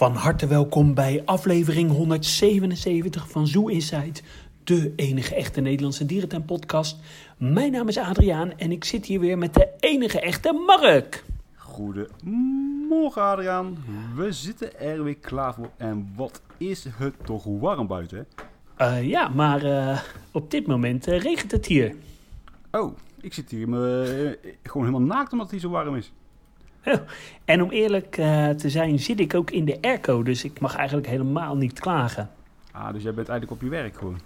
Van harte welkom bij aflevering 177 van Zoo Insight, de enige echte Nederlandse dierentuin-podcast. Mijn naam is Adriaan en ik zit hier weer met de enige echte Mark. Goedemorgen Adriaan. We zitten er weer klaar voor en wat is het toch warm buiten? Eh, ja, maar eh, op dit moment eh, regent het hier. Oh, ik zit hier me, gewoon helemaal naakt omdat het hier zo warm is. En om eerlijk eh, te zijn zit ik ook in de airco, dus ik mag eigenlijk helemaal niet klagen. Ah, dus jij bent eigenlijk op je werk gewoon.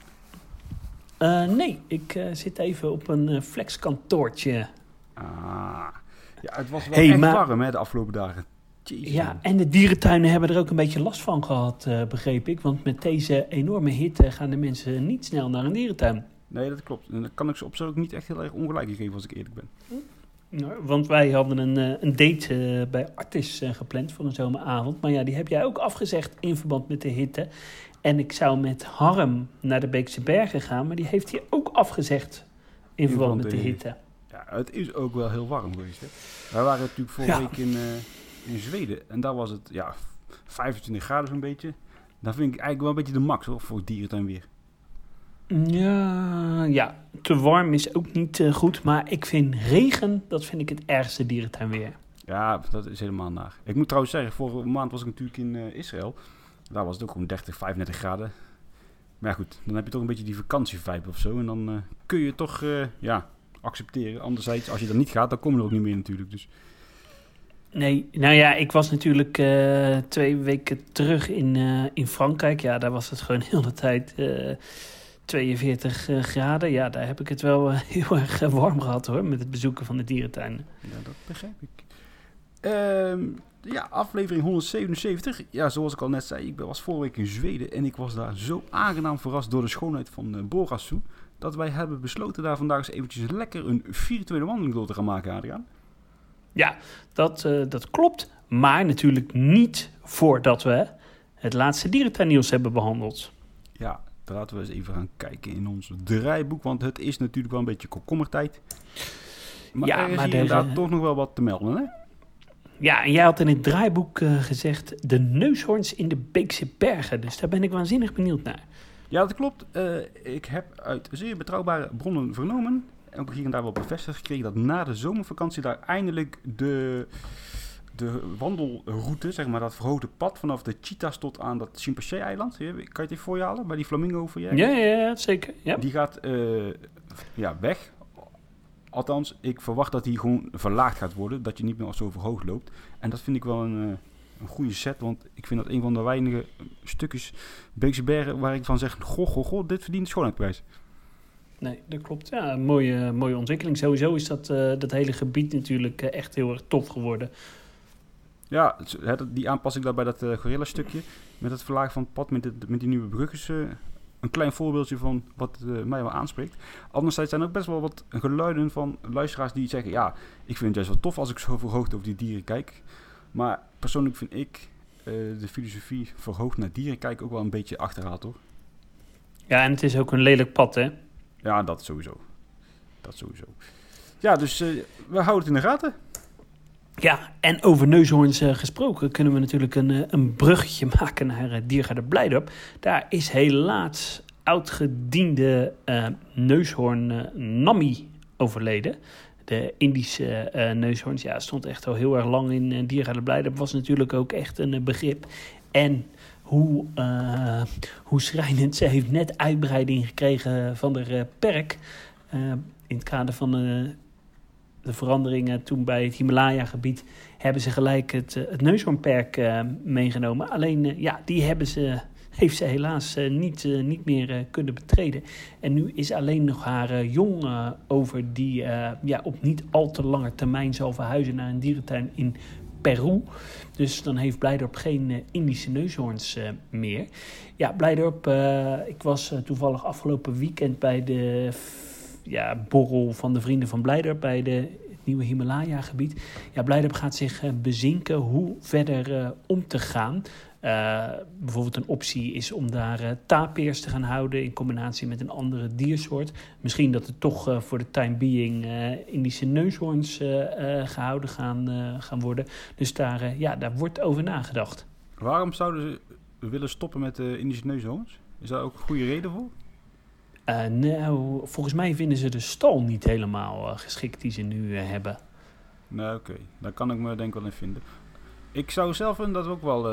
Eh, nee, ik eh, zit even op een flexkantoortje. Ah, ja, het was wel Hey, echt maar- warm hè, de afgelopen dagen. Jezus. Ja, en de dierentuinen hebben er ook een beetje last van gehad, eh, begreep ik. Want met deze enorme hitte gaan de mensen niet snel naar een dierentuin. Nee, dat klopt. En dan kan ik ze op zich ook niet echt heel erg ongelijk geven als ik eerlijk ben. Nou, Want wij hadden een, eh, een date eh, bij Artis eh, gepland voor een zomeravond. Maar ja, die heb jij ook afgezegd in verband met de hitte. En ik zou met Harm naar de Beekse Bergen gaan, maar die heeft hij ook afgezegd in verband met de hitte. Ja, het is ook wel heel warm geweest. Hè. Wij waren natuurlijk vorige Ja. week in, in Zweden en daar was het ja, 25 graden zo'n beetje. Dat vind ik eigenlijk wel een beetje de max hoor, voor dierentuin weer. Ja, ja, te warm is ook niet eh, goed. Maar ik vind regen, dat vind ik het ergste dierentuin weer. Ja, dat is helemaal naar. Ik moet trouwens zeggen, vorige maand was ik natuurlijk in eh, Israël. Daar was het ook gewoon 30, 35 graden. Maar ja, goed, dan heb je toch een beetje die vakantievibe of zo. En dan eh, kun je toch ja, accepteren. Anderzijds, als je er niet gaat, dan kom je er ook niet meer natuurlijk. Dus Nee, nou ja, ik was natuurlijk twee weken terug in, in Frankrijk. Ja, daar was het gewoon heel de tijd eh 42 eh, graden. Ja, daar heb ik het wel eh, heel erg eh, warm gehad hoor, met het bezoeken van de dierentuinen. ja, dat begrijp ik. Ehm, ja, aflevering 177. Ja, zoals ik al net zei, ik was vorige week in Zweden. En ik was daar zo aangenaam verrast door de schoonheid van uh, Borasu. Dat wij hebben besloten daar vandaag eens eventjes lekker een virtuele wandeling door te gaan maken, Adriaan. Ja, dat, dat klopt. Maar natuurlijk niet voordat we het laatste dierentuinnieuws hebben behandeld. Ja, laten we eens even gaan kijken in ons draaiboek. Want het is natuurlijk wel een beetje komkommertijd. Maar Ja, er is maar er, inderdaad toch nog wel wat te melden, hè? Ja, en jij had in het draaiboek eh, gezegd de neushoorns in de Beekse Bergen. Dus daar ben ik waanzinnig benieuwd naar. Ja, dat klopt. Eh, ik heb uit zeer betrouwbare bronnen vernomen, en ook hier en daar wel bevestigd gekregen, dat na de zomervakantie daar eindelijk de, de wandelroute, zeg maar dat verhoogde pad vanaf de Cheetahs tot aan dat Chimpansee-eiland, kan je het even voor je halen, bij die flamingo voor je? Ja, ja, ja zeker. Ja. Die gaat eh, ja, weg. Althans, ik verwacht dat die gewoon verlaagd gaat worden. Dat je niet meer zo verhoogd loopt. En dat vind ik wel een, eh, een goede set. Want ik vind dat een van de weinige stukjes Beekse Bergen waar ik van zeg... Goh, goh, goh, dit verdient de schoonheidsprijs. Nee, dat klopt. Ja, een mooie, mooie ontwikkeling. Sowieso is dat, eh, dat hele gebied natuurlijk echt heel erg tof geworden. Ja, die aanpassing daar bij dat eh gorilla stukje. Met het verlagen van het pad met, dit- met die nieuwe brug is eh, een klein voorbeeldje van wat eh, mij wel aanspreekt. Anderzijds zijn er ook best wel wat geluiden van luisteraars die zeggen... Ja, ik vind het juist wel tof als ik zo verhoogd over die dieren kijk. Maar persoonlijk vind ik de filosofie verhoogd naar dieren kijken ook wel een beetje achterhaald, hoor. Ja, en het is ook een lelijk pad, hè? Ja, dat sowieso. Dat sowieso. Ja, dus we houden het in de gaten. Ja, en over neushoorns eh, gesproken kunnen we natuurlijk een, eh, een bruggetje maken naar uh, Diergaarde Blijdorp. Daar is helaas oudgediende eh neushoorn Nami overleden. De Indische neushoorns, ja, stond echt al heel erg lang in uh, Diergaarde Blijdorp. Was natuurlijk ook echt een uh, begrip. En hoe, uh, hoe schrijnend, ze heeft net uitbreiding gekregen van de uh, perk. in het kader van uh, de veranderingen toen bij het Himalaya-gebied hebben ze gelijk het, het neushoornperk uh, meegenomen. Alleen, uh, ja, die hebben ze, heeft ze helaas uh, niet, niet meer kunnen betreden. En nu is alleen nog haar jong over die ja, op niet al te lange termijn zal verhuizen naar een dierentuin in Peru. Dus dan heeft Blijdorp geen Indische neushoorns meer. Ja, Blijdorp, ik was toevallig afgelopen weekend bij de ja, borrel van de Vrienden van Blijdorp bij de, het nieuwe Himalaya-gebied. Ja, Blijdorp gaat zich uh, bezinken hoe verder uh, om te gaan. Uh, bijvoorbeeld een optie is om daar tapirs te gaan houden in combinatie met een andere diersoort. Misschien dat er toch voor de time being Indische neushoorns gehouden gaan, gaan worden. Dus daar, ja, daar wordt over nagedacht. Waarom zouden ze willen stoppen met de Indische neushoorns? Is daar ook een goede reden voor? Uh, nou, volgens mij vinden ze de stal niet helemaal uh, geschikt die ze nu uh, hebben. Nee, oké. Daar kan ik me denk ik wel in vinden. Ik zou zelf dat ook wel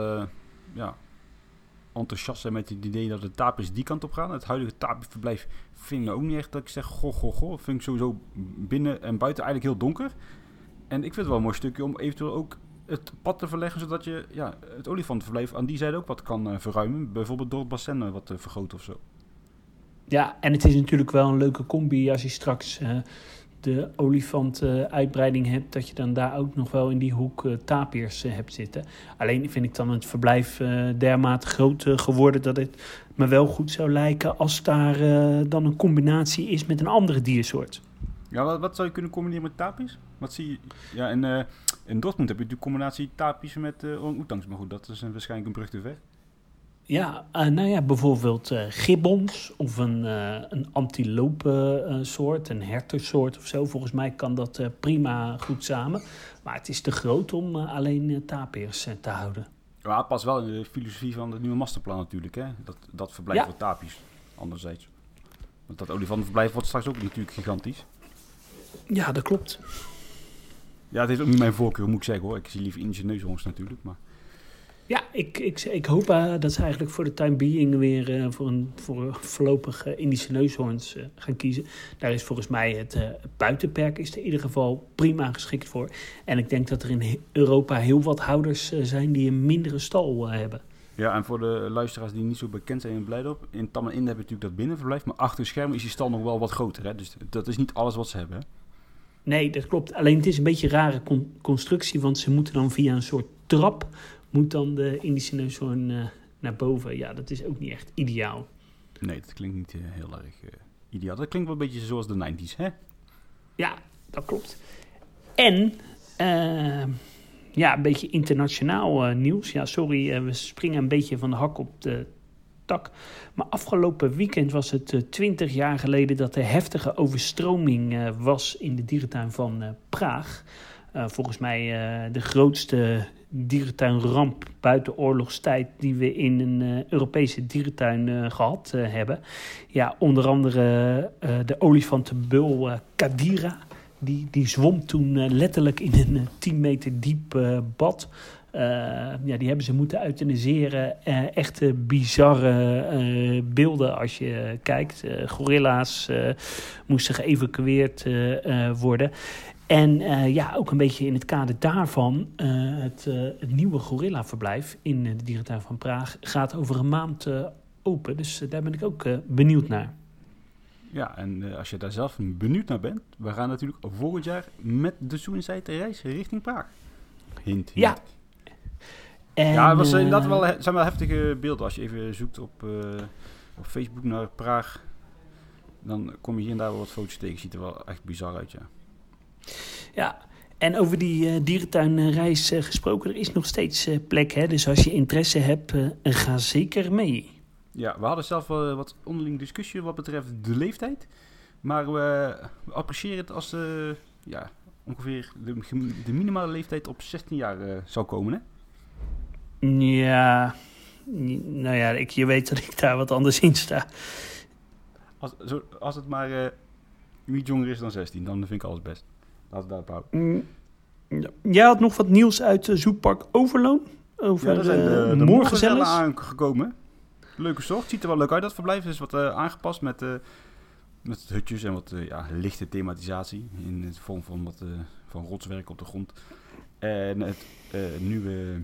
ja, enthousiast zijn met het idee dat de tapirs die kant op gaan. Het huidige tapirverblijf vind ik ook niet echt dat ik zeg, goh, goh, goh. Vind ik sowieso binnen en buiten eigenlijk heel donker. En ik vind het wel een mooi stukje om eventueel ook het pad te verleggen, zodat je ja, het olifantenverblijf aan die zijde ook wat kan verruimen. Bijvoorbeeld door het bassin wat te vergroten of zo. Ja, en het is natuurlijk wel een leuke combi als je straks uh, de olifant-uitbreiding hebt, dat je dan daar ook nog wel in die hoek uh, tapirs hebt zitten. Alleen vind ik dan het verblijf dermate groot geworden dat het me wel goed zou lijken als daar dan een combinatie is met een andere diersoort. Ja, wat, wat zou je kunnen combineren met tapirs? Wat zie je? Ja, uh, in Dortmund heb je de combinatie tapirs met uh, orang-oetangs. Maar goed, dat is een, waarschijnlijk een brug te ver. Ja, uh, nou ja, bijvoorbeeld uh, gibbons of een, uh, een antilope soort, een hertersoort of zo. Volgens mij kan dat prima goed samen. Maar het is te groot om alleen tapirs te houden. Ja, het past wel in de filosofie van het nieuwe masterplan natuurlijk. Hè? Dat, dat verblijf ja. voor tapirs, anderzijds. Want dat olifantenverblijf wordt straks ook natuurlijk gigantisch. Ja, dat klopt. Ja, het is ook niet mijn voorkeur, moet ik zeggen hoor. Ik zie liever Indische neushoorns natuurlijk, maar... Ja, ik, ik, ik hoop uh, dat ze eigenlijk voor de time being weer uh, voor een voor voorlopig uh, Indische neushoorns gaan kiezen. Daar is volgens mij het buitenperk is er in ieder geval prima geschikt voor. En ik denk dat er in Europa heel wat houders zijn die een mindere stal hebben. Ja, en voor de luisteraars die niet zo bekend zijn in Blijdorp, in Tam en Inde hebben natuurlijk dat binnenverblijf, maar achter schermen is die stal nog wel wat groter. Hè? Dus dat is niet alles wat ze hebben. Hè? Nee, dat klopt. Alleen het is een beetje een rare con constructie, want ze moeten dan via een soort trap, moet dan de Indische neushoorn uh, naar boven. Ja, dat is ook niet echt ideaal. Nee, dat klinkt niet uh, heel erg uh, ideaal. Dat klinkt wel een beetje zoals de 90s, hè? Ja, dat klopt. En, ja, een beetje internationaal nieuws. Ja, sorry, we springen een beetje van de hak op de maar afgelopen weekend was het 20 eh, jaar geleden dat er heftige overstroming eh, was in de dierentuin van eh, Praag. volgens mij de grootste dierentuinramp buiten oorlogstijd die we in een Europese dierentuin gehad hebben. Ja, onder andere de olifantenbul Kadira. Die, die zwom toen letterlijk in een 10 meter diep bad. Ja, die hebben ze moeten euthaniseren. Echte bizarre beelden als je kijkt. gorilla's moesten geëvacueerd worden. En ja, ook een beetje in het kader daarvan, het, het, nieuwe gorillaverblijf in de dierentuin van Praag gaat over een maand open. Dus daar ben ik ook benieuwd naar. Ja, en als je daar zelf benieuwd naar bent, we gaan natuurlijk volgend jaar met de Suicide reis richting Praag. Hint, hint. Ja, ja, het was inderdaad wel, zijn wel heftige beelden. Als je even zoekt op, uh, op Facebook naar Praag, dan kom je hier en daar wel wat foto's tegen. Ziet er wel echt bizar uit, ja. Ja, en over die uh, dierentuinreis uh, gesproken, er is nog steeds plek. Hè? Dus als je interesse hebt, ga zeker mee. Ja, we hadden zelf wel wat onderling discussie wat betreft de leeftijd. Maar we, we appreciëren het als ja, ongeveer de, de minimale leeftijd op 16 jaar zou komen, hè? Ja, nou ja, ik, je weet dat ik daar wat anders in sta. Als, als het maar niet jonger is dan 16, dan vind ik alles best. Laten we daarop houden. Mm, ja. Jij had nog wat nieuws uit uh, Zoekpark Overloon? Over ja, daar zijn de, de morgenzellen aangekomen. Leuke soort, ziet er wel leuk uit. Dat verblijf is wat uh, aangepast met, met hutjes en wat ja, lichte thematisatie. In de vorm van, wat, van rotswerk op de grond. En het nieuwe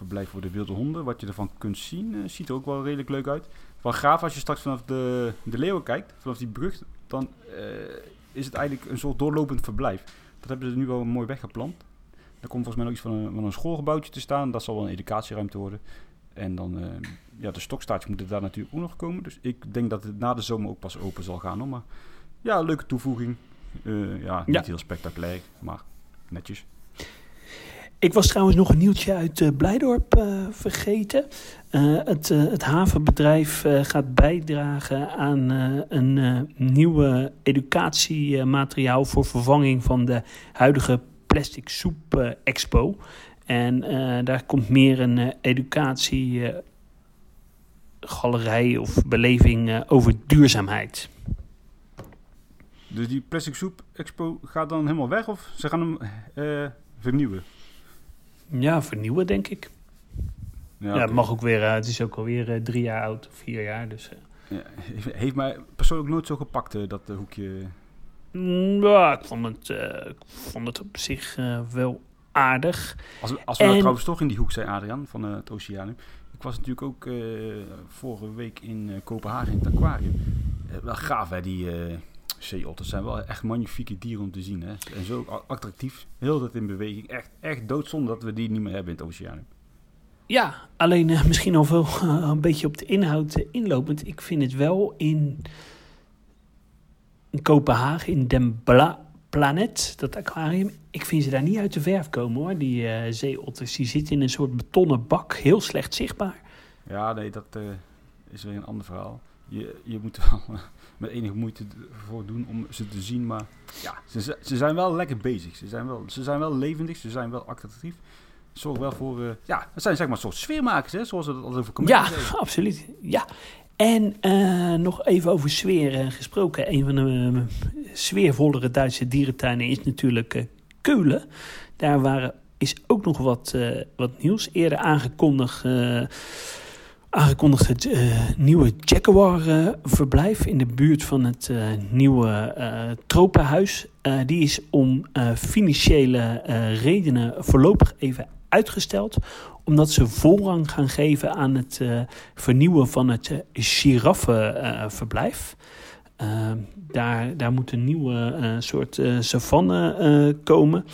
verblijf voor de wilde honden. Wat je ervan kunt zien, uh, ziet er ook wel redelijk leuk uit. Van gaaf als je straks vanaf de, de leeuwen kijkt, vanaf die brug, dan uh, is het eigenlijk een soort doorlopend verblijf. Dat hebben ze nu wel mooi weggeplant. Daar komt volgens mij nog iets van een, van een schoolgebouwtje te staan. Dat zal wel een educatieruimte worden. En dan, uh, ja, de stokstaartjes moeten daar natuurlijk ook nog komen. Dus ik denk dat het na de zomer ook pas open zal gaan. Hoor. Maar ja, leuke toevoeging. ja, niet heel spectaculair, maar netjes. Ik was trouwens nog een nieuwtje uit uh, Blijdorp uh, vergeten. Uh, het, het, havenbedrijf gaat bijdragen aan een nieuwe educatiemateriaal voor vervanging van de huidige plastic soep expo. En eh, daar komt meer een uh, educatie, galerij of beleving over duurzaamheid. Dus die Plastic Soep Expo gaat dan helemaal weg of ze gaan hem vernieuwen? Ja, vernieuwen denk ik. Ja, ja het mag ook weer, het is ook alweer drie jaar oud of vier jaar. Dus, ja, heeft mij persoonlijk nooit zo gepakt, dat hoekje. Mm, ja, ik vond het, ik vond het op zich wel aardig. Als, als we nou trouwens toch in die hoek zijn, Adriaan, van uh, het Oceanium. Ik was natuurlijk ook uh, vorige week in uh, Kopenhagen in het aquarium. wel gaaf hè, die zeeotters zijn wel echt magnifieke dieren om te zien. Hè. En zo attractief, heel dat in beweging. Echt, echt doodzonde dat we die niet meer hebben in het Oceanium. Ja, alleen misschien al wel een beetje op de inhoud inlopend. Ik vind het wel in, in Kopenhagen, in Den Bla Planet, dat aquarium, ik vind ze daar niet uit de verf komen hoor, die uh, zeeotters. Die zitten in een soort betonnen bak, heel slecht zichtbaar. Ja, nee, dat uh, is weer een ander verhaal. Je, je moet wel uh, met enige moeite voor doen om ze te zien, maar ja, ze, ze zijn wel lekker bezig. Ze zijn wel, ze zijn wel levendig, ze zijn wel attractief. Zorg wel voor, ja, het zijn zeg maar soort sfeermakers, hè, zoals we dat altijd over Ja, absoluut. Ja, en uh, nog even over sfeer gesproken. Een van de uh, sfeervollere Duitse dierentuinen is natuurlijk Keulen. Daar waren, is ook nog wat, wat nieuws. Eerder aangekondigd, aangekondigd het nieuwe Jaguar-verblijf in de buurt van het nieuwe tropenhuis. die is om financiële redenen voorlopig even uitgesteld omdat ze voorrang gaan geven aan het vernieuwen van het giraffenverblijf. Uh, daar, daar moet een nieuwe soort savanne komen.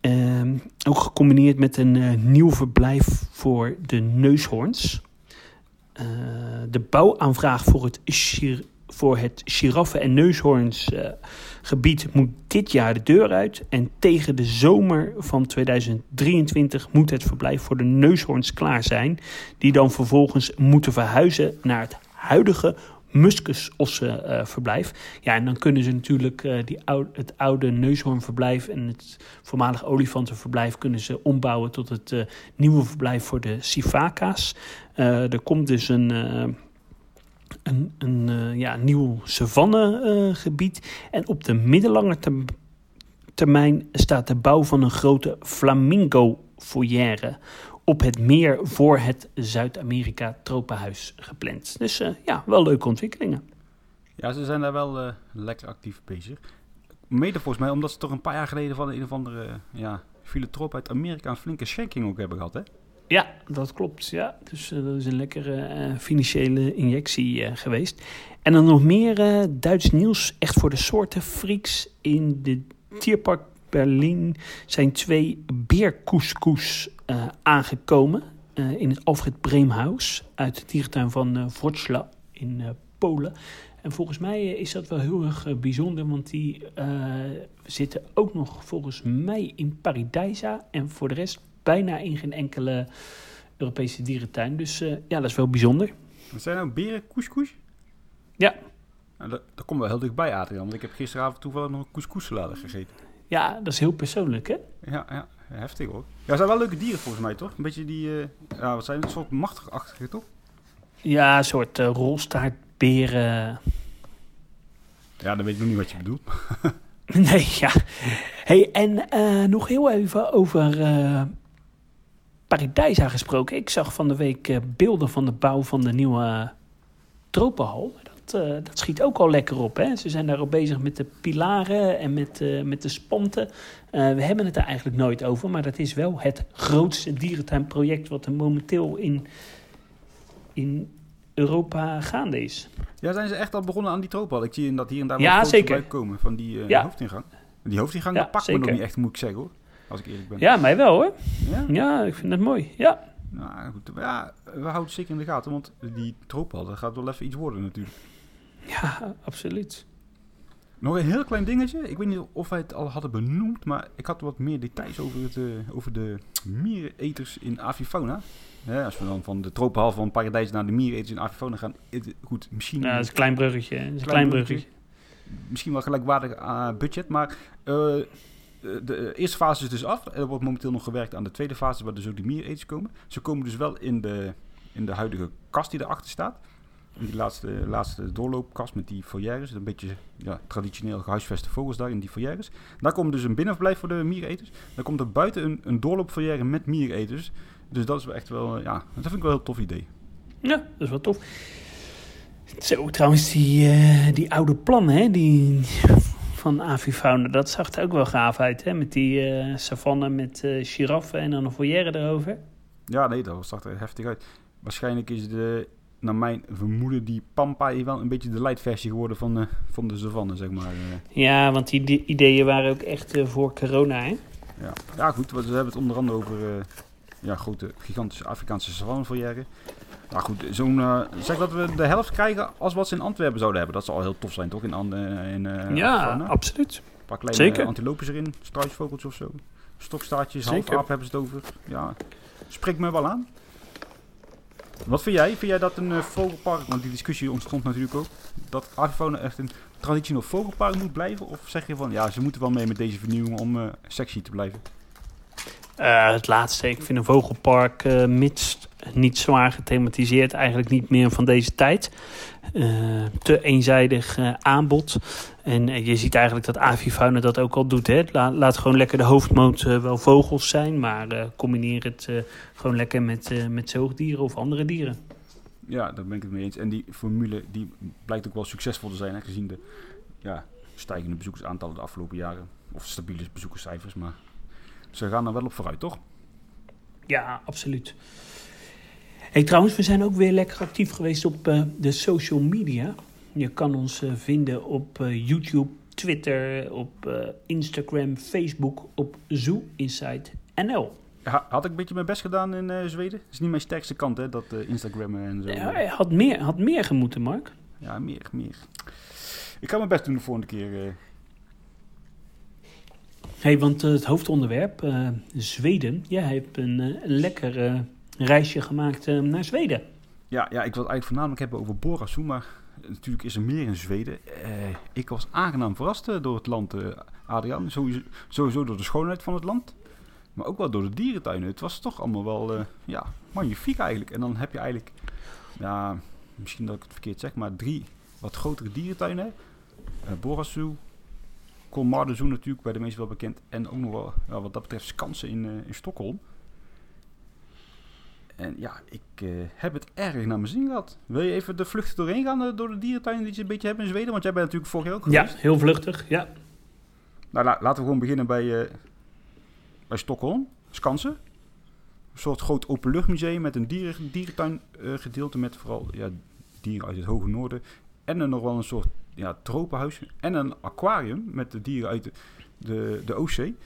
Ehm, ook gecombineerd met een nieuw verblijf voor de neushoorns. De bouwaanvraag voor het, voor het giraffen- en neushoorns gebied moet dit jaar de deur uit. En tegen de zomer van 2023 moet het verblijf voor de neushoorns klaar zijn. Die dan vervolgens moeten verhuizen naar het huidige muskusossenverblijf. Uh, ja, en dan kunnen ze natuurlijk uh, die het oude neushoornverblijf en het voormalig olifantenverblijf kunnen ze ombouwen tot het uh, nieuwe verblijf voor de sivaka's. er komt dus een een, een ja, nieuw savannegebied. En op de middellange termijn staat de bouw van een grote flamingo-foyer op het meer voor het Zuid-Amerika tropenhuis gepland. Dus uh, ja, wel leuke ontwikkelingen. Ja, ze zijn daar wel lekker actief bezig. Mede volgens mij omdat ze toch een paar jaar geleden van een of andere ja, filantroop uit Amerika een flinke schenking ook hebben gehad, hè? Ja, dat klopt. Ja. Dus uh, dat is een lekkere uh, financiële injectie uh, geweest. En dan nog meer Duits nieuws. Echt voor de soorten freaks. In de Tierpark Berlin zijn twee beerkoeskoes aangekomen. in het Alfred Breemhuis. Uit de dierentuin van Wrocław in Polen. En volgens mij is dat wel heel erg bijzonder. Want die zitten ook nog volgens mij in Paradijsa. En voor de rest bijna in geen enkele Europese dierentuin. Dus uh, ja, dat is wel bijzonder. Wat zijn nou beren couscous? Ja. Nou, dat, dat komt wel heel dichtbij, Adrian. Want ik heb gisteravond toevallig nog een couscous-salade gegeten. Ja, dat is heel persoonlijk, hè? Ja, ja heftig hoor. Ja, het zijn wel leuke dieren volgens mij, toch? Een beetje die, uh, ja, wat zijn het, een soort machtigachtige, toch? Ja, een soort uh, rolstaartberen. Ja, dan weet ik nog niet wat je bedoelt. nee, ja. Hey, en uh, nog heel even over Paradijsa gesproken. Ik zag van de week beelden van de bouw van de nieuwe tropenhal. Dat, uh, dat schiet ook al lekker op. Hè? Ze zijn daarop bezig met de pilaren en met, met de spanten. we hebben het er eigenlijk nooit over, maar dat is wel het grootste dierentuinproject wat er momenteel in, in Europa gaande is. Ja, zijn ze echt al begonnen aan die tropenhal? Ik zie dat hier en daar ja, zeker. komen van die ja. hoofdingang. Die hoofdingang, ja, dat pakt me nog niet echt, moet ik zeggen hoor. Als ik eerlijk ben. Ja, mij wel hoor. Ja, ja ik vind het mooi. Ja. Nou goed, ja, we houden het zeker in de gaten, want die tropenhal, dat gaat wel even iets worden natuurlijk. Ja, absoluut. Nog een heel klein dingetje. Ik weet niet of wij het al hadden benoemd, maar ik had wat meer details over, het, uh, over de miereneters in avifauna. Ja, als we dan van de tropenhal van Paradijs naar de miereneters in avifauna gaan. Goed, misschien... Ja, dat is een klein bruggetje. Dat is een klein bruggetje. Misschien wel gelijkwaardig uh, budget, maar uh, de, de eerste fase is dus af. Er wordt momenteel nog gewerkt aan de tweede fase, waar dus ook die miereters komen. Ze komen dus wel in de, in de huidige kast die erachter staat. Die laatste, laatste doorloopkast met die foyeres. Een beetje ja, traditioneel gehuisveste vogels daar in die foyeres. Daar komt dus een binnenverblijf voor de miereters. Dan komt er buiten een, een doorloopfoyer met miereters. Dus dat is wel echt wel, ja, dat vind ik wel een heel tof idee. Ja, dat is wel tof. Zo, trouwens, die, uh, die oude plannen, hè, die van Avifauna, dat zag er ook wel gaaf uit, hè? Met die uh, savanne met uh, giraffen en dan een foyer erover. Ja, nee, dat zag er heftig uit. Waarschijnlijk is de, naar mijn vermoeden, die Pampa wel een beetje de light versie geworden van, uh, van de savanne, zeg maar. Ja, want die, ideeën waren ook echt voor corona, hè? Ja, ja goed, we hebben het onder andere over ja, grote, gigantische Afrikaanse savannefoyeren. Nou goed, zo'n, uh, zeg dat we de helft krijgen als wat ze in Antwerpen zouden hebben. Dat zou al heel tof zijn, toch? In, in, uh, ja, absoluut. Een paar kleine Zeker. antilopes erin, struisvogels of zo. Stokstaartjes, halfaap hebben ze het over. Ja, spreekt me wel aan. Wat vind jij? Vind jij dat een vogelpark, want die discussie ontstond natuurlijk ook, dat Avifauna echt een traditioneel vogelpark moet blijven? Of zeg je van, ja, ze moeten wel mee met deze vernieuwing om sexy te blijven? Uh, het laatste, ik vind een vogelpark, uh, mits niet zwaar gethematiseerd, eigenlijk niet meer van deze tijd. Uh, te eenzijdig aanbod. En je ziet eigenlijk dat Avifauna dat ook al doet. Hè? Laat, laat gewoon lekker de hoofdmoot wel vogels zijn, maar combineer het gewoon lekker met, met zoogdieren of andere dieren. Ja, daar ben ik het mee eens. En die formule die blijkt ook wel succesvol te zijn, hè, gezien de ja, stijgende bezoekersaantallen de afgelopen jaren. Of stabiele bezoekerscijfers, maar ze gaan er wel op vooruit, toch? Ja, absoluut. Hey, trouwens, we zijn ook weer lekker actief geweest op uh, de social media. Je kan ons uh, vinden op uh, YouTube, Twitter, op Instagram, Facebook, op Zoo Inside NL. Had ik een beetje mijn best gedaan in Zweden? Dat is niet mijn sterkste kant, hè, dat Instagram en zo. Ja, hij had meer, had meer gemoeten, Mark. Ja, meer, meer. Ik ga mijn best doen de volgende keer hey, want het hoofdonderwerp, uh, Zweden. Jij hebt een, uh, lekker uh, reisje gemaakt naar Zweden. Ja, ja, ik wil het eigenlijk voornamelijk hebben over Borasu, maar natuurlijk is er meer in Zweden. ik was aangenaam verrast door het land, Adriaan. Sowieso, sowieso door de schoonheid van het land, maar ook wel door de dierentuinen. Het was toch allemaal wel ja, magnifiek eigenlijk. En dan heb je eigenlijk, ja, misschien dat ik het verkeerd zeg, maar drie wat grotere dierentuinen. Borasu, Colmardenzoen natuurlijk, bij de meest wel bekend. En ook nog wel, ja, wat dat betreft, Skansen in, uh, in Stockholm. En ja, ik uh, heb het erg naar mijn zin gehad. Wil je even de vlucht doorheen gaan uh, door de dierentuin die je een beetje hebt in Zweden? Want jij bent natuurlijk vorig jaar ook geweest. Ja, heel vluchtig, ja. Nou, la laten we gewoon beginnen bij, bij Stockholm, Skansen. Een soort groot openluchtmuseum met een dieren, dierentuin gedeelte met vooral ja, dieren uit het hoge noorden. En er nog wel een soort ja, tropenhuis en een aquarium met de dieren uit de, de, de Oostzee.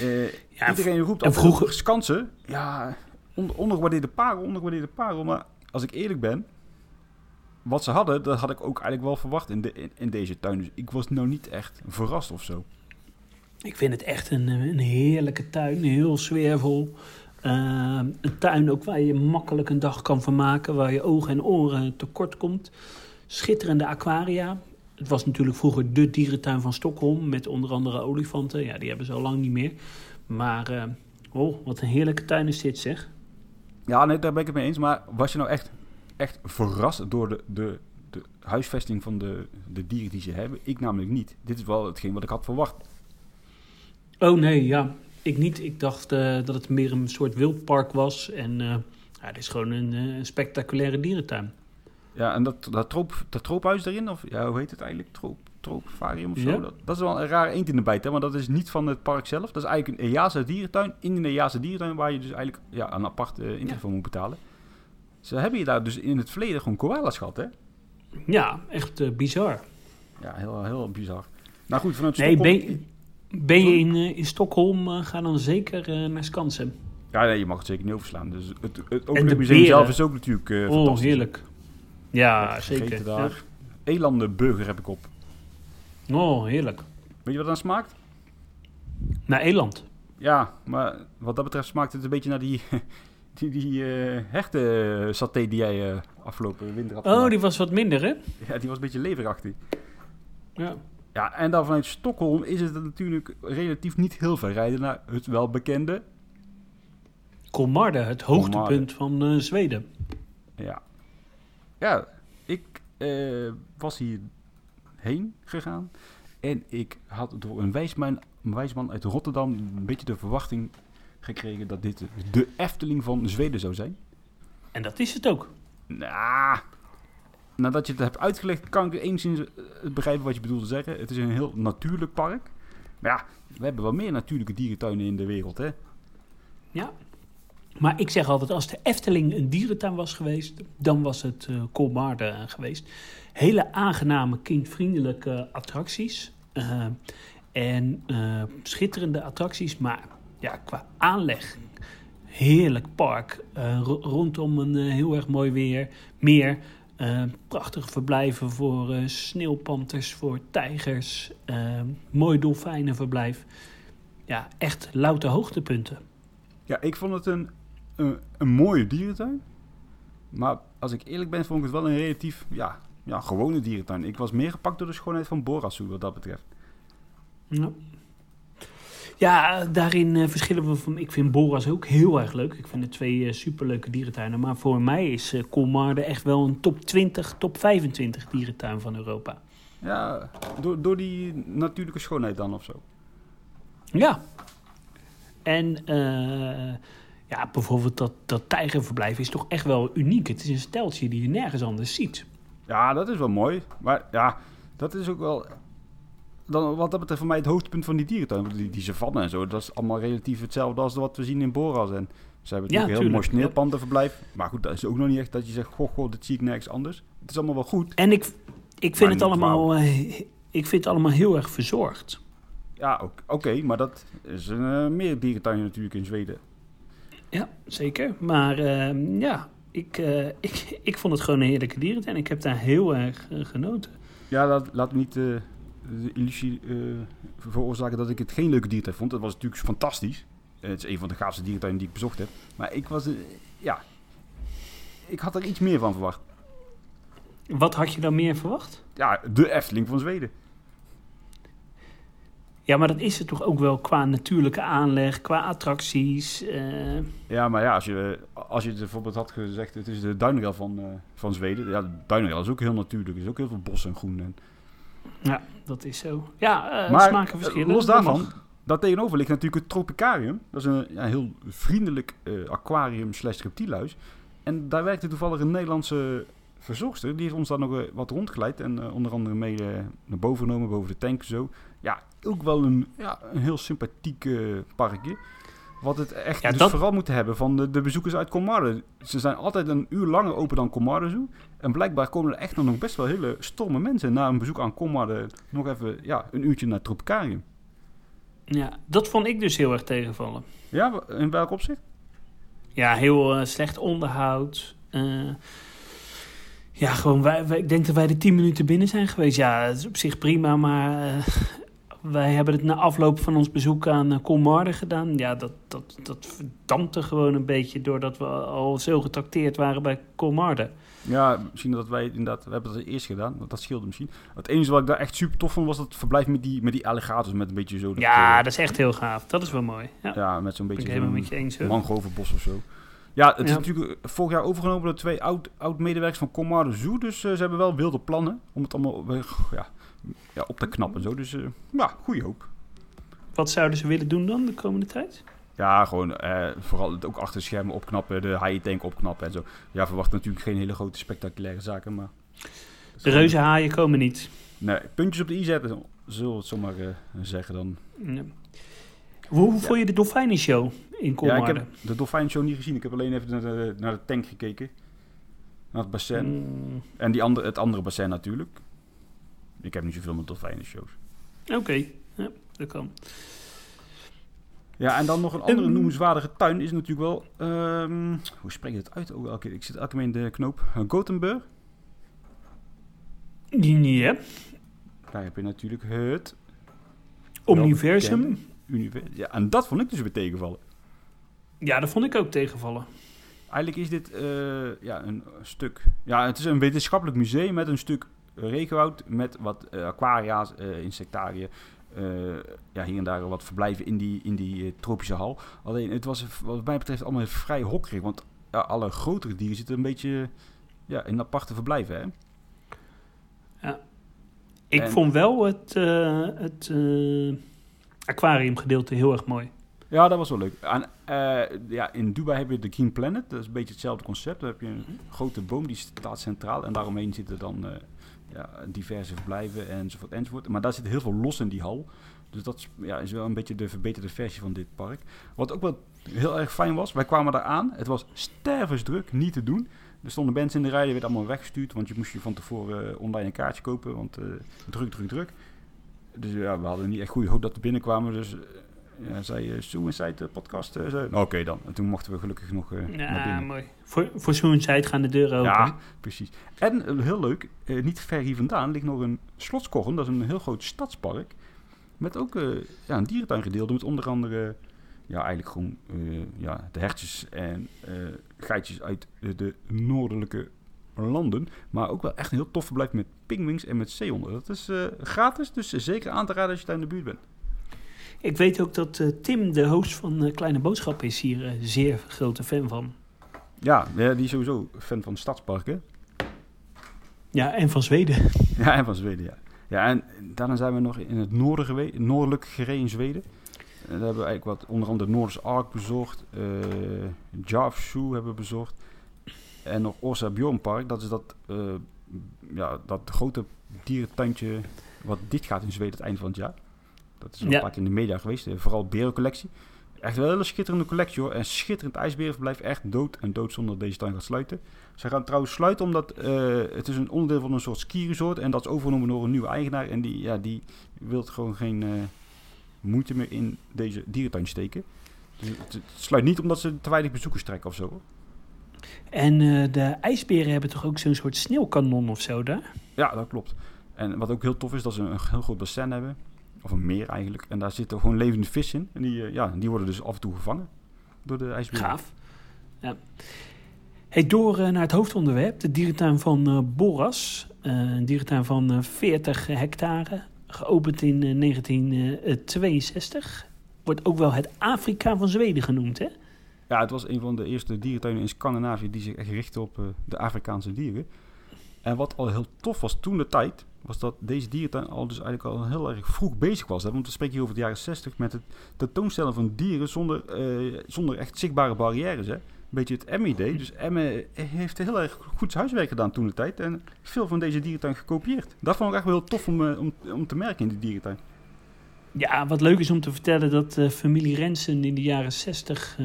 Uh, ja, iedereen roept en vroeger skansen. Ja, on, ondergewaardeerde parel, ondergewaardeerde parel. Maar als ik eerlijk ben, wat ze hadden, dat had ik ook eigenlijk wel verwacht in, de, in, in deze tuin. Dus ik was nou niet echt verrast of zo. Ik vind het echt een, een heerlijke tuin, heel sfeervol. Uh, een tuin ook waar je makkelijk een dag kan vermaken, waar je ogen en oren tekort komt schitterende aquaria. Het was natuurlijk vroeger de dierentuin van Stockholm met onder andere olifanten. Ja, die hebben ze al lang niet meer. Maar, uh, oh, wat een heerlijke tuin is dit, zeg. Ja, nee, daar ben ik het mee eens. Maar was je nou echt, echt verrast door de, de, de huisvesting van de, de dieren die ze hebben? Ik namelijk niet. Dit is wel hetgeen wat ik had verwacht. Oh nee, ja. Ik niet. Ik dacht uh, dat het meer een soort wildpark was. En uh, ja, het is gewoon een, een spectaculaire dierentuin. Ja, en dat, dat, troop, dat troophuis erin, of ja, hoe heet het eigenlijk? Troop, troopvarium of zo. Dat, dat, is wel een rare eend in de bijt, hè, want dat is niet van het park zelf. Dat is eigenlijk een EASA dierentuin. In een EASA dierentuin waar je dus eigenlijk ja, een apart uh, voor moet betalen. Ze hebben je daar dus in het verleden gewoon koala's gehad, hè? Ja, echt uh, bizar. Ja, heel, heel bizar. Nou goed, vanuit nee, Stockholm... Ben, ben je in, uh, in Stockholm, ga dan zeker naar Skansen. Ja, nee, je mag het zeker niet overslaan. Dus het, het, ook het museum zelf is ook natuurlijk oh, heerlijk. Ja, zeker. Daar. Elandenburger heb ik op. Oh, heerlijk. Weet je wat dan smaakt? Naar eland. Ja, maar wat dat betreft smaakt het een beetje naar die, die, die uh, hechte saté die jij uh, afgelopen winter had Oh, die was wat minder, hè? Ja, die was een beetje leverachtig. Ja. Ja, en dan vanuit Stockholm is het natuurlijk relatief niet heel ver rijden naar het welbekende. Kolmarde, het hoogtepunt van uh, Zweden. Ja. Ja, ik uh, was hierheen gegaan. En ik had door een wijsman, een wijsman uit Rotterdam een beetje de verwachting gekregen dat dit de Efteling van Zweden zou zijn. En dat is het ook. Nou, nadat je het hebt uitgelegd, kan ik enigszins begrijpen wat je bedoelt te zeggen. Het is een heel natuurlijk park. Maar ja, we hebben wel meer natuurlijke dierentuinen in de wereld, hè? Ja. Maar ik zeg altijd, als de Efteling een dierentuin was geweest, dan was het uh, Kolmarde geweest. Hele aangename, kindvriendelijke attracties. Uh, en schitterende attracties, maar ja, qua aanleg, heerlijk park. rondom een heel erg mooi weer, meer. Prachtige verblijven voor sneeuwpanters, voor tijgers. Mooi dolfijnenverblijf. Ja, echt louter hoogtepunten. Ja, ik vond het een, een, een, mooie dierentuin. Maar als ik eerlijk ben, vond ik het wel een relatief ja, ja, gewone dierentuin. Ik was meer gepakt door de schoonheid van Borasu wat dat betreft. Ja, ja, daarin uh, verschillen we van. Ik vind Boras ook heel erg leuk. Ik vind het twee uh, superleuke dierentuinen. Maar voor mij is uh, Colmarde echt wel een top 20, top 25 dierentuin van Europa. Ja, door, door die natuurlijke schoonheid dan of zo. Ja. En ja, bijvoorbeeld dat, dat tijgerverblijf is toch echt wel uniek. Het is een steltje die je nergens anders ziet. Ja, dat is wel mooi. Maar ja, dat is ook wel dan, wat dat betreft voor mij het hoogtepunt van die dierentuin. Die, die savanne en zo, dat is allemaal relatief hetzelfde als wat we zien in Boras. En ze hebben natuurlijk ja, een heel mooi sneeuwpandenverblijf. Maar goed, dat is ook nog niet echt dat je zegt, goh, goh, dit zie ik nergens anders. Het is allemaal wel goed. En ik, ik vind het allemaal, uh, ik vind het allemaal heel erg verzorgd. Ja, oké, maar dat is een, uh, meer dierentuin natuurlijk in Zweden. Ja, zeker. Maar uh, ja, ik, ik, ik vond het gewoon een heerlijke dierentuin. Ik heb daar heel erg genoten. Ja, laat, laat niet de illusie veroorzaken dat ik het geen leuke diertuin vond. Dat was natuurlijk fantastisch. het is een van de gaafste diertuinen die ik bezocht heb. Maar ik was, ja, ik had er iets meer van verwacht. Wat had je dan meer verwacht? Ja, de Efteling van Zweden. Ja, maar dat is het toch ook wel qua natuurlijke aanleg, qua attracties. Uh... Ja, maar ja, als je, als je bijvoorbeeld had gezegd, het is de Duinrail van, van Zweden. Ja, de Duinrail is ook heel natuurlijk. Er is ook heel veel bos en groen. En ja, dat is zo. Ja, uh, maar, smaken verschillen. Los daarvan, dat tegenover ligt natuurlijk het Tropicarium. Dat is een ja, heel vriendelijk aquarium slash reptielhuis. En daar werkte toevallig een Nederlandse verzorgster. Die heeft ons daar nog uh, wat rondgeleid. En uh, onder andere mee naar boven genomen, boven de tank zo. Ja, ook wel een, ja, een heel sympathiek parkje. Wat het echt ja, dus dat... vooral moeten hebben van de, de bezoekers uit Comarde. Ze zijn altijd een uur langer open dan Comarde Zoo. En blijkbaar komen er echt nog best wel hele stomme mensen na een bezoek aan Comarde nog even ja, een uurtje naar Tropicarium. Ja, dat vond ik dus heel erg tegenvallen. Ja, in welk opzicht? Ja, heel uh, slecht onderhoud. Uh, ja, gewoon, wij, wij, ik denk dat wij de tien minuten binnen zijn geweest. Ja, dat is op zich prima, maar uh, wij hebben het na afloop van ons bezoek aan Colmarde gedaan. Ja, dat, dat, dat verdampte gewoon een beetje doordat we al zo getrakteerd waren bij Colmarde. Ja, misschien dat wij inderdaad, we hebben dat eerst gedaan, want dat scheelde misschien. Het enige wat ik daar echt super tof vond, was dat verblijf met die, met die alligators, met een beetje zo... Dat, ja, uh, dat is echt heel gaaf. Dat is wel mooi. Ja, ja met zo'n beetje mangrovenbos of zo. Ja, het is natuurlijk vorig jaar overgenomen door twee oud, oud medewerkers van Comar Zoo. Dus uh, ze hebben wel wilde plannen om het allemaal ja, ja, op te knappen en zo. Dus uh, ja, goede hoop. Wat zouden ze willen doen dan de komende tijd? Ja, gewoon eh, vooral ook achter schermen opknappen, de high tank opknappen en zo. Ja, verwacht natuurlijk geen hele grote spectaculaire zaken, maar... De reuze haaien komen niet. Nee, puntjes op de i zetten, zullen we het zomaar uh, zeggen dan. Hoe, hoe vond je de dolfijnenshow in Colmarde? Ja, ik heb de dolfijnenshow niet gezien. Ik heb alleen even naar de, naar de tank gekeken. Naar het bassin. Mm. En die andere, het andere bassin natuurlijk. Ik heb niet zoveel met dolfijnenshows. Oké, okay. ja, dat kan. Ja, en dan nog een andere noemenswaardige tuin is natuurlijk wel... Um, hoe spreek je het uit? Oh, elke, ik zit elke keer in de knoop. Gothenburg. Ja. Daar heb je natuurlijk het... Universum. Ja, en dat vond ik dus weer tegenvallen. Ja, dat vond ik ook tegenvallen. Eigenlijk is dit uh, ja, een stuk... Ja, het is een wetenschappelijk museum met een stuk regenwoud met wat uh, aquaria's, uh, insectariën. ja, hier en daar wat verblijven in die, in die tropische hal. Alleen het was wat mij betreft allemaal vrij hokkerig. Want alle grotere dieren zitten een beetje ja, in aparte verblijven. Hè? Ja. Ik vond wel het, het aquariumgedeelte heel erg mooi. Ja, dat was wel leuk. En, uh, ja, in Dubai heb je de Green Planet. Dat is een beetje hetzelfde concept. Daar heb je een mhm. grote boom die staat centraal. En daaromheen zitten dan uh, ja, diverse verblijven enzovoort, enzovoort. Maar daar zit heel veel los in die hal. Dus dat is, ja, is wel een beetje de verbeterde versie van dit park. Wat ook wel heel erg fijn was, wij kwamen daar aan. Het was stervensdruk, niet te doen. Er stonden mensen in de rij, die werd allemaal weggestuurd. Want je moest je van tevoren uh, online een kaartje kopen. Want druk, druk, druk. Dus ja, we hadden niet echt goede hoop dat we binnenkwamen. Dus ja, zei uh, Suicide podcast. Uh, Oké dan. En toen mochten we gelukkig nog uh, ja, naar binnen. mooi. Voor, voor Suicide gaan de deuren open. Ja, precies. En heel leuk, niet ver hier vandaan ligt nog een slotskorren. Dat is een heel groot stadspark. Met ook ja, een dierentuin gedeeld. Met onder andere ja, eigenlijk gewoon ja, de hertjes en geitjes uit de noordelijke landen. Maar ook wel echt een heel tof verblijf met pingwings en met zeehonden. Dat is gratis, dus zeker aan te raden als je daar in de buurt bent. Ik weet ook dat uh, Tim, de host van uh, Kleine Boodschap, is hier zeer grote fan van. Ja, ja, die is sowieso fan van stadsparken. Ja, en van Zweden. Ja, en van Zweden, ja. Ja, en daarna zijn we nog in het noorden geweest, noordelijk gereden in Zweden. En daar hebben we eigenlijk wat, onder andere Noorders Ark bezocht. Uh, hebben we bezocht. En nog Orsa Bjornpark. Dat is dat, ja, dat grote dierentuintje wat dit gaat in Zweden het eind van het jaar. Dat is een ja. paar in de media geweest. Eh, vooral berencollectie. Echt wel een hele schitterende collectie hoor. En schitterend ijsberenverblijf. Echt dood en dood zonder dat deze tuin gaat sluiten. Ze gaan trouwens sluiten omdat uh, het is een onderdeel van een soort ski-resort. En dat is overgenomen door een nieuwe eigenaar. En die, ja, die wil gewoon geen uh, moeite meer in deze dierentuin steken. Dus het, sluit niet omdat ze te weinig bezoekers trekken of zo. Hoor. En uh, de ijsberen hebben toch ook zo'n soort sneeuwkanon of zo daar? Ja, dat klopt. En wat ook heel tof is, dat ze een heel groot bassin hebben. Of een meer eigenlijk. En daar zitten gewoon levende vis in. En die, uh, ja, die worden dus af en toe gevangen door de ijsberen. Gaaf. Ja. Hey, door uh, naar het hoofdonderwerp, de dierentuin van Boras. een dierentuin van 40 hectare, geopend in 1962. Wordt ook wel het Afrika van Zweden genoemd, hè? Ja, het was een van de eerste dierentuinen in Scandinavië die zich echt richtte op de Afrikaanse dieren. En wat al heel tof was toen de tijd, was dat deze dierentuin al dus eigenlijk al heel erg vroeg bezig was. Hè? Want we spreken hier over de jaren 60 met het tentoonstellen van dieren zonder, uh, zonder echt zichtbare barrières. Hè? Een beetje het Emmy-idee. Dus Emme heeft heel erg goed huiswerk gedaan toen de tijd. En veel van deze dierentuin gekopieerd. Dat vond ik echt wel heel tof om, uh, om, om te merken in die dierentuin. Ja, wat leuk is om te vertellen dat uh, familie Rensen in de jaren 60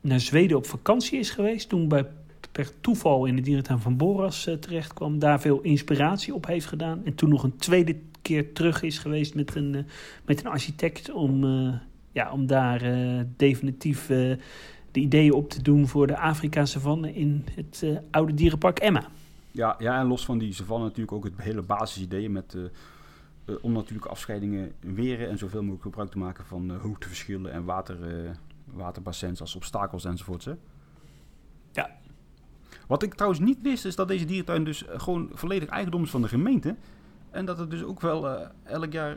naar Zweden op vakantie is geweest. Toen bij per toeval in de dierentuin van Boras uh, terecht kwam. Daar veel inspiratie op heeft gedaan. En toen nog een tweede keer terug is geweest met een, met een architect. Om, ja, om daar definitief de ideeën op te doen voor de Afrika-savanne in het oude dierenpark Emma. Ja, ja, en los van die savanne natuurlijk ook het hele basisidee met om natuurlijke afscheidingen weren en zoveel mogelijk gebruik te maken van hoogteverschillen en water, waterbassins als obstakels enzovoorts. Hè? Ja, wat ik trouwens niet wist, is dat deze dierentuin dus eh, gewoon volledig eigendom is van de gemeente. En dat het dus ook wel elk jaar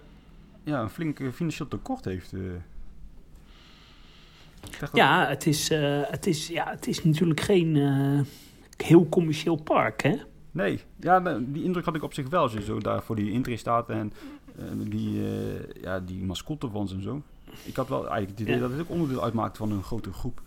ja, een flink financieel tekort heeft. Ja, het is, uh, het, is, ja, het is natuurlijk geen heel commercieel park, hè? Nee, ja, die indruk had ik op zich wel. Als je zo daar voor die intree staat en die, ja, die mascotte van en zo. Ik had wel eigenlijk het idee dat het ook onderdeel uitmaakt van een grote groep.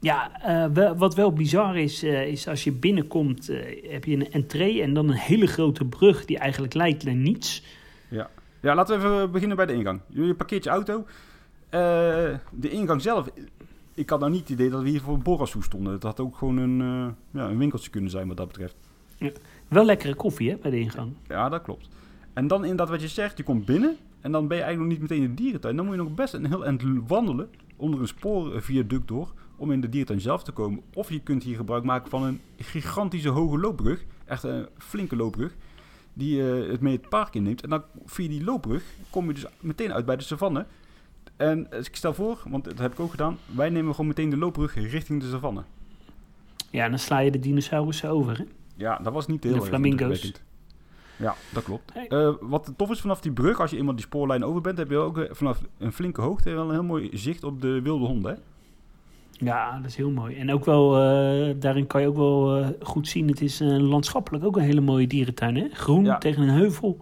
Ja, uh, wat wel bizar is, uh, is als je binnenkomt, uh, heb je een entree en dan een hele grote brug die eigenlijk leidt naar niets. Ja, ja laten we even beginnen bij de ingang. Je parkeert je auto. de ingang zelf, ik had nou niet het idee dat we hier voor Borashoe stonden. Het had ook gewoon een, ja, een winkeltje kunnen zijn wat dat betreft. Ja. Wel lekkere koffie hè, bij de ingang. Ja, dat klopt. En dan inderdaad wat je zegt, je komt binnen en dan ben je eigenlijk nog niet meteen in de dierentuin. Dan moet je nog best een heel eind wandelen onder een spoorviaduct door om in de diertuin zelf te komen. Of je kunt hier gebruik maken van een gigantische hoge loopbrug. Echt een flinke loopbrug. Die uh, het mee het park inneemt. En dan via die loopbrug kom je dus meteen uit bij de savanne. En ik stel voor, want dat heb ik ook gedaan. Wij nemen gewoon meteen de loopbrug richting de savanne. Ja, dan sla je de dinosaurussen over, hè? Ja, dat was niet heel De flamingo's. Ja, dat klopt. Hey. Eh, wat tof is vanaf die brug, als je eenmaal die spoorlijn over bent, heb je ook eh, vanaf een flinke hoogte wel een heel mooi zicht op de wilde honden. Hè? Ja, dat is heel mooi. En ook wel, eh, daarin kan je ook wel eh, goed zien, het is eh, landschappelijk ook een hele mooie dierentuin. Hè? Groen Ja. tegen een heuvel.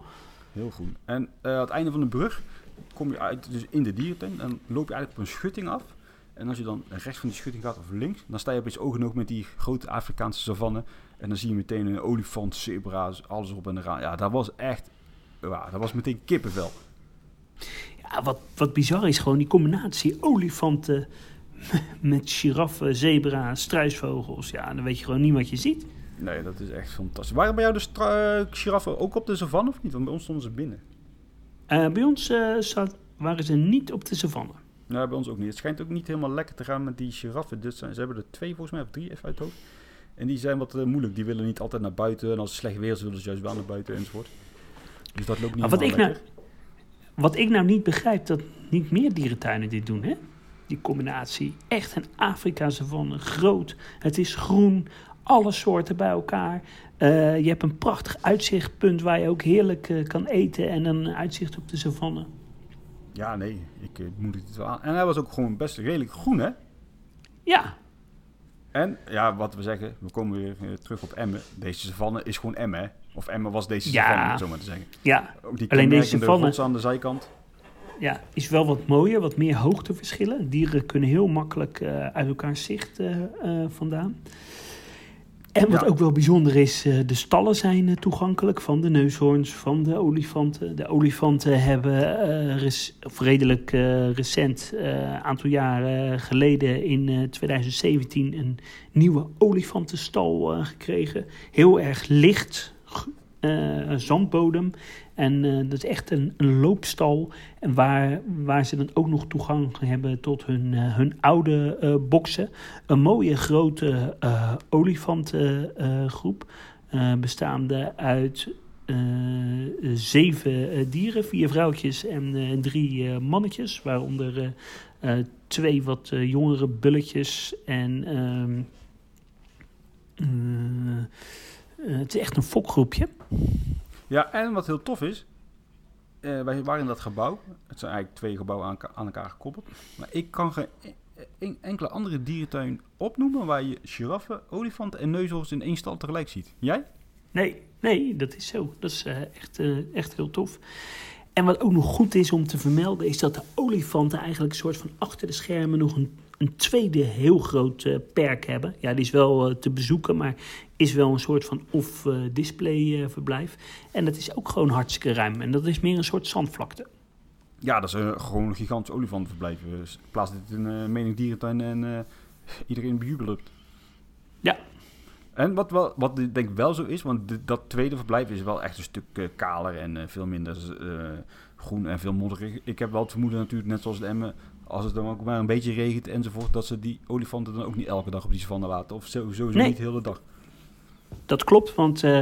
Heel goed. En eh, aan het einde van de brug kom je uit dus in de dierentuin en loop je eigenlijk op een schutting af. En als je dan rechts van die schutting gaat of links, dan sta je opeens oog in oog met die grote Afrikaanse savanne. En dan zie je meteen een olifant, zebra's, alles op en eraan. Ja, dat was echt, ja, dat was meteen kippenvel. Ja, wat, wat bizar is gewoon die combinatie olifanten met giraffen, zebra, struisvogels. Ja, dan weet je gewoon niet wat je ziet. Nee, dat is echt fantastisch. Waren bij jou de giraffen ook op de savanne of niet? Want bij ons stonden ze binnen. Eh, bij ons eh, zat, waren ze niet op de savanne. Nou, bij ons ook niet. Het schijnt ook niet helemaal lekker te gaan met die giraffen. Dus zijn, ze hebben er twee volgens mij, of drie even uit het hoofd. En die zijn wat eh, moeilijk. Die willen niet altijd naar buiten. En als het slecht weer is, willen ze juist wel naar buiten enzovoort. Dus dat loopt niet Maar wat ik, nou, wat ik nou niet begrijp, dat niet meer dierentuinen dit doen, hè? Die combinatie. Echt een Afrika-savanne, groot. Het is groen, alle soorten bij elkaar. Eh, je hebt een prachtig uitzichtpunt waar je ook heerlijk eh, kan eten en een uitzicht op de savanne. Ja, nee. Ik eh, moet het wel aan. En hij was ook gewoon best redelijk groen, hè? Ja, En ja, wat we zeggen, we komen weer terug op Emmen. Deze savanne is gewoon Emmen, hè? Of Emmen was deze Ja. savanne, zo maar te zeggen. ja, Ook die Alleen deze savanne- aan de zijkant. ja, is wel wat mooier, wat meer hoogteverschillen. Dieren kunnen heel makkelijk uit elkaar zicht vandaan. En wat Ja. ook wel bijzonder is, eh, de stallen zijn eh, toegankelijk van de neushoorns, van de olifanten. De olifanten hebben eh, of redelijk recent, een aantal jaren geleden in eh, 2017, een nieuwe olifantenstal gekregen. Heel erg licht, zandbodem. En eh, dat is echt een, een loopstal. Waar, waar ze dan ook nog toegang hebben tot hun, eh, hun oude eh boksen. Een mooie grote olifantengroep. bestaande uit zeven dieren. Vier vrouwtjes en drie mannetjes. Waaronder twee wat jongere bulletjes. En ehm, eh, eh, het is echt een fokgroepje. Ja, en wat heel tof is, eh, wij waren in dat gebouw. Het zijn eigenlijk twee gebouwen aan, aan elkaar gekoppeld. Maar ik kan geen e- een enkele andere dierentuin opnoemen waar je giraffen, olifanten en neushoorns in één stal tegelijk ziet. Jij? Nee, nee, dat is zo. Dat is eh, echt, eh, echt heel tof. En wat ook nog goed is om te vermelden, is dat de olifanten eigenlijk een soort van achter de schermen nog een, een tweede heel groot perk hebben. Ja, die is wel te bezoeken, maar is wel een soort van off-display eh, verblijf. En dat is ook gewoon hartstikke ruim. En dat is meer een soort zandvlakte. Ja, dat is eh, gewoon een gigantisch olifantenverblijf. Dus plaats dit in een mening dierentuin en eh, iedereen bejubelt. Ja. En wat, wel, wat ik denk wel zo is, want dit- dat tweede verblijf is wel echt een stuk eh, kaler en eh, veel minder eh, groen en veel modderig. Ik heb wel het vermoeden natuurlijk, net zoals de Emmen, als het dan ook maar een beetje regent enzovoort, dat ze die olifanten dan ook niet elke dag op die savanne laten. Of sowieso Nee. niet de hele dag. Dat klopt, want eh,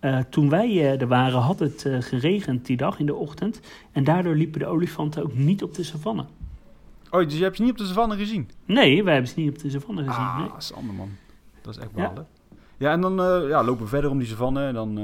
eh, toen wij eh, er waren, had het geregend die dag in de ochtend. En daardoor liepen de olifanten ook niet op de savanne. Oh, dus je hebt ze niet op de savanne gezien? Nee, wij hebben ze niet op de savanne gezien. Ah, nee. Sander man. Dat is echt Ja. balen. Ja, en dan ja, lopen we verder om die savanne. En dan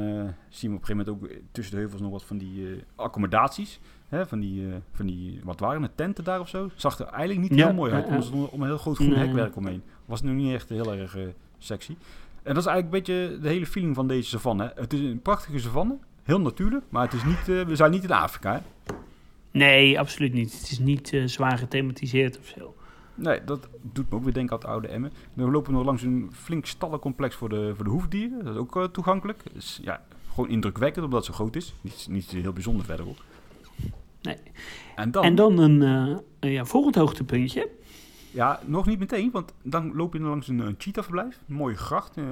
zien we op een gegeven moment ook tussen de heuvels nog wat van die accommodaties. Hè, van, die, van die, wat waren het, tenten daar of zo? Zag er eigenlijk niet Ja, heel mooi uit. ja, Er ja. stond om een heel groot groen hekwerk omheen. Was nu niet echt heel erg sexy. En dat is eigenlijk een beetje de hele feeling van deze savanne. Het is een prachtige savanne. Heel natuurlijk. Maar het is niet, eh, we zijn niet in Afrika. Hè? Nee, absoluut niet. Het is niet eh, zwaar gethematiseerd of zo. Nee, dat doet me ook weer denken aan het oude Emmen. Dan lopen we nog langs een flink stallencomplex voor de, voor de hoefdieren. Dat is ook eh, toegankelijk. Dus, ja, gewoon indrukwekkend omdat het zo groot is. Niet, niet heel bijzonder verder ook. Nee. En dan, En dan een een, ja, volgend hoogtepuntje. Ja, nog niet meteen, want dan loop je langs een, een cheetah-verblijf. Een mooie gracht eh,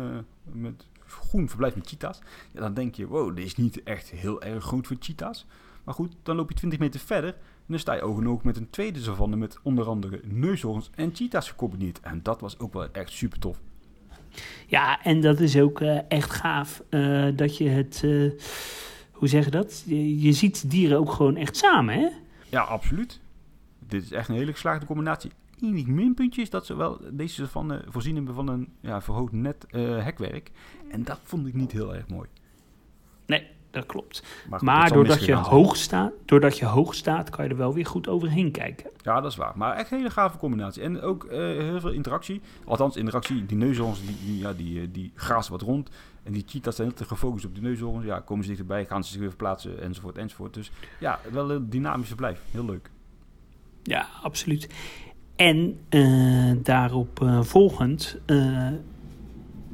met groen verblijf met cheetahs. Ja, dan denk je, wow, dit is niet echt heel erg groot voor cheetahs. Maar goed, dan loop je 20 meter verder en dan sta je oog in oog met een tweede savanne met onder andere neushoorns en cheetahs gecombineerd. En dat was ook wel echt super tof. Ja, en dat is ook eh, echt gaaf eh, dat je het... hoe zeg je dat? Je, je ziet dieren ook gewoon echt samen, hè? Ja, absoluut. Dit is echt een hele geslaagde combinatie. Enig minpuntje is dat ze wel deze van, uh, voorzien hebben van een ja, verhoogd net uh, hekwerk. En dat vond ik niet heel erg mooi. Nee, dat klopt. Maar, maar doordat, je hoog staat, doordat je hoog staat, kan je er wel weer goed overheen kijken. Ja, dat is waar. Maar echt een hele gave combinatie. En ook uh, heel veel interactie. Althans, interactie. Die neushoorns, die, die, ja, die, die grazen wat rond. En die cheetahs zijn heel te gefocust op die neushoorns. Ja, komen ze dichterbij, gaan ze zich weer verplaatsen, enzovoort, enzovoort. Dus ja, wel een dynamische blijf. Heel leuk. Ja, absoluut. En uh, daarop uh, volgend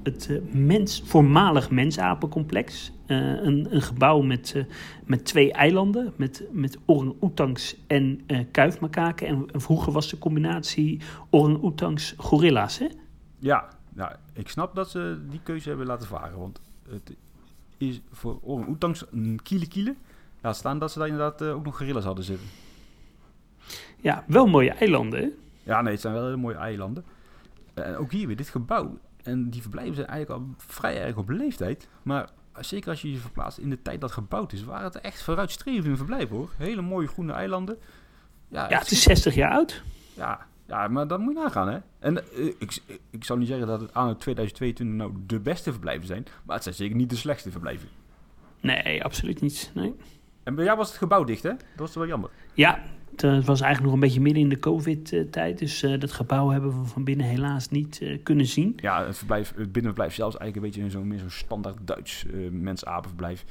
het uh, mens, voormalig mensapencomplex. een, een, gebouw met, met twee eilanden, met, met orang-oetangs en kuifmakaken. En, en, vroeger was de combinatie orang-oetangs gorilla's, hè? Ja, nou, ik snap dat ze die keuze hebben laten varen. Want het is voor orang-oetangs een kiele kiele. Laat staan dat ze daar inderdaad ook nog gorillas hadden zitten. Ja, wel mooie eilanden, hè? Ja, nee, het zijn wel hele mooie eilanden. En ook hier weer, dit gebouw. En die verblijven zijn eigenlijk al vrij erg op leeftijd. Maar zeker als je je verplaatst in de tijd dat gebouwd is, waren het echt vooruitstrevende verblijven hoor. Hele mooie groene eilanden. Ja, ja het is 60 jaar oud. Ja, ja, maar dat moet je nagaan hè. En uh, ik, ik zou niet zeggen dat het aan 2022 nou de beste verblijven zijn. Maar het zijn zeker niet de slechtste verblijven. Nee, absoluut niet. Nee. En bij jou was het gebouw dicht hè? Dat was wel jammer. Ja, eh, het was eigenlijk nog een beetje midden in de COVID-tijd. Dus uh, dat gebouw hebben we van binnen helaas niet uh, kunnen zien. Ja, het, verblijf, het binnenverblijf zelfs eigenlijk een beetje zo'n zo'n standaard Duits uh, mensapenverblijf.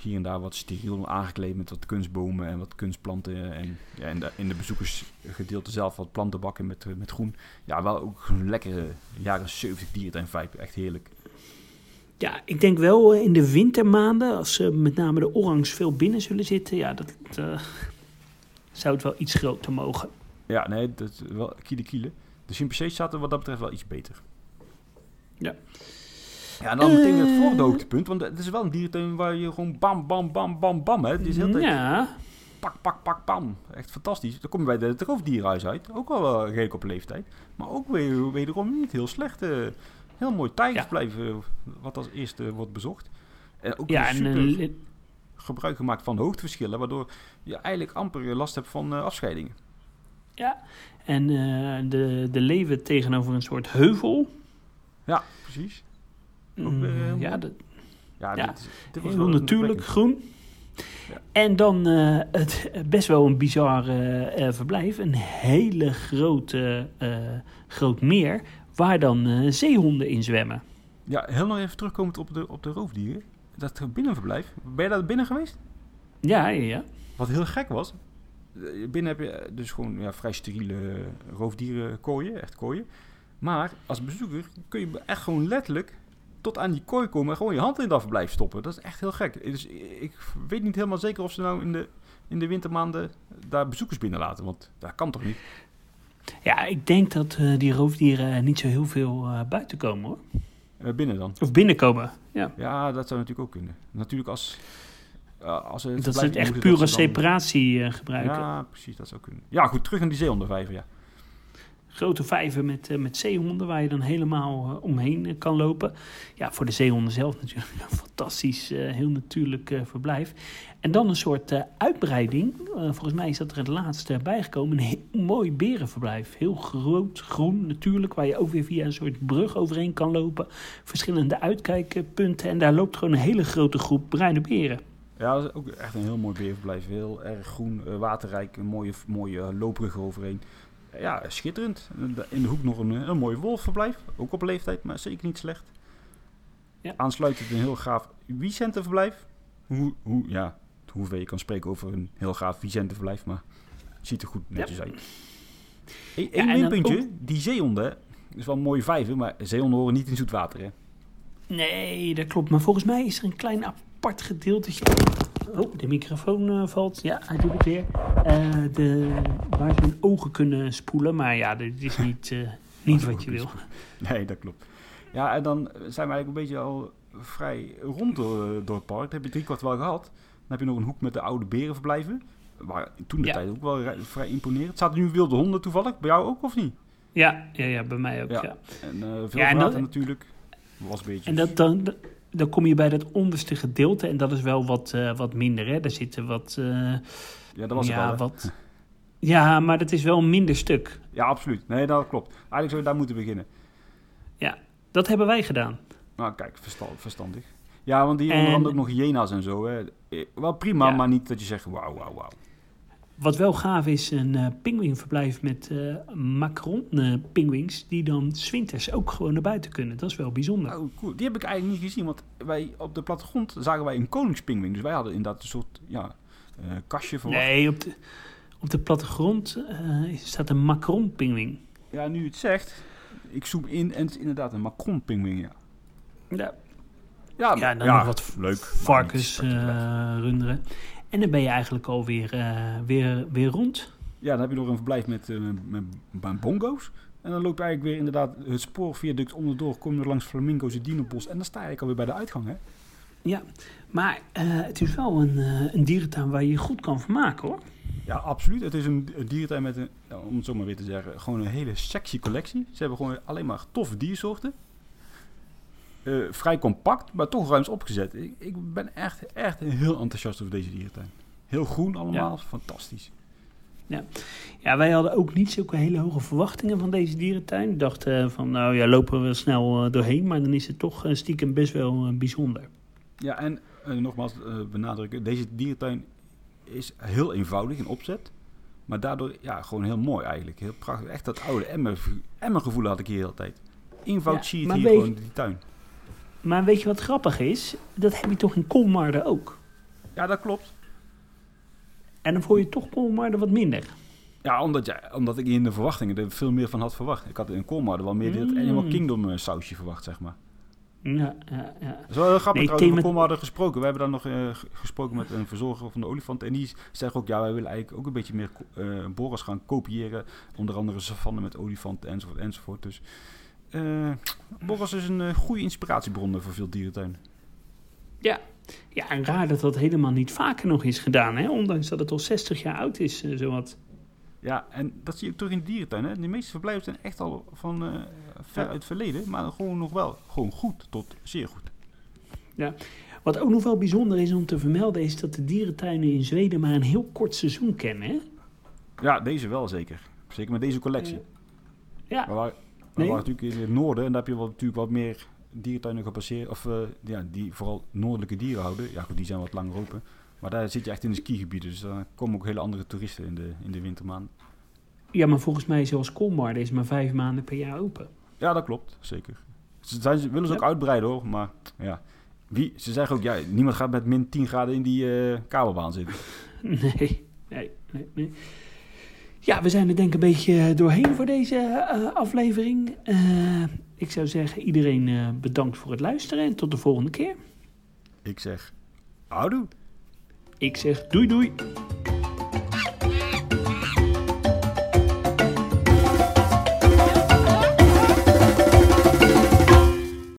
hier en daar wat steriel aangekleed met wat kunstbomen en wat kunstplanten. En ja, in, de, in de bezoekersgedeelte zelf wat plantenbakken met, met groen. Ja, wel ook een lekkere jaren 70 dierentuin vibe. Echt heerlijk. Ja, ik denk wel in de wintermaanden, als met name de orangs veel binnen zullen zitten, ja, dat, zou het wel iets groter mogen. Ja, nee, dat is wel kiele kiele. De chimpansee staat er wat dat betreft wel iets beter. Ja. Ja, en dan uh, meteen het eh. volgende hoogtepunt. Want het is wel een dierentuin waar je gewoon bam, bam, bam, bam, bam. Hè. Het is heel tijd ja. pak, pak, pak, bam. Echt fantastisch. Dan kom je bij de roofdierenhuis uit. Ook wel wel redelijk op leeftijd. Maar ook weer, wederom niet heel slecht. Uh, heel mooi tijgersblijf ja. wat als eerste wordt bezocht. En ook ja, super... En, gebruik gemaakt van hoogteverschillen, waardoor je eigenlijk amper last hebt van uh, afscheidingen. Ja, en uh, de, de leven tegenover een soort heuvel. Ja, precies. Ook, uh, ja, de, ja, ja dit, dit was heel natuurlijk groen. Ja. En dan uh, het best wel een bizar uh, verblijf. Een hele grote groot meer waar dan zeehonden in zwemmen. Ja, heel nog even terugkomend op de, op de roofdieren dat binnenverblijf. Ben je daar binnen geweest? Ja, ja. Wat heel gek was. Eh, binnen heb je dus gewoon ja, vrij steriele roofdieren kooien, echt kooien. Maar als bezoeker kun je echt gewoon letterlijk tot aan die kooi komen en gewoon je hand in dat verblijf stoppen. Dat is echt heel gek. Dus ik weet niet helemaal zeker of ze nou in de, in de wintermaanden daar bezoekers binnenlaten. Want dat kan toch niet? Ja, ik denk dat uh, die roofdieren niet zo heel veel uh, buiten komen hoor. Uh, binnen dan? Of binnenkomen, ja. Ja, dat zou natuurlijk ook kunnen. Natuurlijk als... Uh, als het dat ze het echt pure separatie uh, gebruiken. Ja, precies, dat zou kunnen. Ja, goed, terug aan die zeehondenvijver, ja. Grote vijver met, met zeehonden waar je dan helemaal omheen kan lopen. Ja, voor de zeehonden zelf natuurlijk een fantastisch, heel natuurlijk verblijf. En dan een soort uh, uitbreiding. Uh, volgens mij is dat er het laatste bijgekomen. Een heel mooi berenverblijf. Heel groot, groen natuurlijk. Waar je ook weer via een soort brug overheen kan lopen. Verschillende uitkijkpunten. En daar loopt gewoon een hele grote groep bruine beren. Ja, dat is ook echt een heel mooi berenverblijf. Heel erg groen, uh, waterrijk. Een mooie, mooie loopbrug overheen. Ja, schitterend. In de hoek nog een, een mooi wolfverblijf. Ook op leeftijd, maar zeker niet slecht. Ja. Aansluitend een heel gaaf Wicentenverblijf. Hoe, hoe, ja, hoeveel je kan spreken over een heel gaaf Vicente-verblijf, maar het ziet er goed netjes uit. Eén ja, minpuntje, die zeehonden, is wel een mooie vijver, maar zeehonden horen niet in zoet water, hè? Nee, dat klopt. Maar volgens mij is er een klein apart gedeeltje... Oh, de microfoon uh, valt. Ja, hij doet het weer. Uh, de, waar ze hun ogen kunnen spoelen. Maar ja, dit is niet, uh, niet wat je wil. Nee, dat klopt. Ja, en dan zijn we eigenlijk een beetje al vrij rond door, door het park. Dat heb je drie kwart wel gehad. Dan heb je nog een hoek met de oude berenverblijven. Waar toen de tijd ook wel vrij imponerend. Zaten nu wilde honden toevallig? Bij jou ook of niet? Ja, ja, ja bij mij ook. Ja. En uh, veel ja, en natuurlijk. Was een beetje. En dat, dan, dan kom je bij dat onderste gedeelte. En dat is wel wat, uh, wat minder. Hè? Daar zitten wat. Uh, ja, dat was ja, het wat. Ja, maar dat is wel een minder stuk. Ja, absoluut. Nee, dat klopt. Eigenlijk zou je daar moeten beginnen. Ja, dat hebben wij gedaan. Nou, kijk, verstandig. Ja, want hier En- onder andere ook nog hyena's en zo. Hè. Eh, Wel prima, Ja. maar niet dat je zegt wauw, wauw, wauw. Wat wel gaaf is, een eh pinguïnverblijf met eh Macron-pinguïns... die dan 's winters ook gewoon naar buiten kunnen. Dat is wel bijzonder. Oh, cool. Die heb ik eigenlijk niet gezien, want wij op de plattegrond zagen wij een koningspingwing. Dus wij hadden inderdaad een soort ja, eh, kastje verwacht. Nee, op de, op de plattegrond eh, staat een Macron-pinguïn. Ja, nu het zegt, ik zoom in en het is inderdaad een Macron-pingwing, ja. Ja, Ja, ja en dan nog wat leuk. varkens, eh, runderen. En dan ben je eigenlijk alweer eh weer, weer rond. Ja, dan heb je nog een verblijf met, eh, met, met bongo's. En dan loop je eigenlijk weer inderdaad het spoorviaduct onderdoor. Kom je langs Flamingo's, het Dienerbos. En dan sta je eigenlijk alweer bij de uitgang, hè? Ja, maar het is wel een, een dierentuin waar je je goed kan vermaken hoor. Ja, absoluut. Het is een een dierentuin met een, ja, om het zo maar weer te zeggen, gewoon een hele sexy collectie. Ze hebben gewoon alleen maar toffe diersoorten. Eh, vrij compact, maar toch ruims opgezet. Ik, ik ben echt, echt heel enthousiast over deze dierentuin. Heel groen allemaal, fantastisch. Ja, wij hadden ook niet zulke hele hoge verwachtingen van deze dierentuin. We dachten eh, van, nou ja, lopen we snel eh, doorheen. Maar dan is het toch stiekem best wel bijzonder. Ja, en nogmaals eh, benadrukken, deze dierentuin is heel eenvoudig in opzet. Maar daardoor ja, gewoon heel mooi eigenlijk. Heel prachtig. Echt dat oude emmer, emmergevoel had ik hier de hele tijd. Eenvoud Ja, zie je hier weet- gewoon in die tuin. Maar weet je wat grappig is? Dat heb je toch in Kolmarden ook. Ja, dat klopt. En dan voel je toch Kolmarden wat minder. Ja, omdat, ja, omdat ik in de verwachtingen er veel meer van had verwacht. Ik had in Colmar wel meer dit Mm. Animal Kingdom eh, sausje verwacht, zeg maar. Ja, ja, ja. Dat is wel heel grappig Nee, trouwens, thema- over Colmar gesproken. We hebben dan nog eh, gesproken met een verzorger van de olifant. En die zegt ook, ja, wij willen eigenlijk ook een beetje meer eh borrels gaan kopiëren. Onder andere savanne met olifanten enzovoort enzovoort. Dus borrels is een eh, goede inspiratiebron voor veel dierentuinen. Ja. ja, en raar dat dat helemaal niet vaker nog is gedaan. Hè? Ondanks dat het al 60 jaar oud is, zowat. Ja, en dat zie je ook terug in de dierentuin. Hè? De meeste verblijven zijn echt al van ver Ja. uit het verleden. Maar gewoon nog wel gewoon goed tot zeer goed. Wat ook nog wel bijzonder is om te vermelden, is dat de dierentuinen in Zweden maar een heel kort seizoen kennen. Hè? Ja, deze wel zeker. Zeker met deze collectie. Ja, Waren, we waren natuurlijk in het noorden en daar heb je wel, natuurlijk wat meer dierentuinen gepasseerd. Of eh, ja, die vooral noordelijke dieren houden. Ja, goed, die zijn wat langer open. Maar daar zit je echt in de skigebieden. Dus daar komen ook hele andere toeristen in de, in de wintermaanden. ja, maar volgens mij zoals Kolmarden is maar vijf maanden per jaar open. Ja, dat klopt. Zeker. Ze, zijn, ze willen ze ook uitbreiden hoor. Maar ja, wie, ze zeggen ook, ja, niemand gaat met min 10 graden in die eh, kabelbaan zitten. Nee, nee, nee, nee. Ja, we zijn er denk ik een beetje doorheen voor deze eh, aflevering. Eh, ik zou zeggen, iedereen eh, bedankt voor het luisteren en tot de volgende keer. Ik zeg, houdoe. Ik zeg doei doei.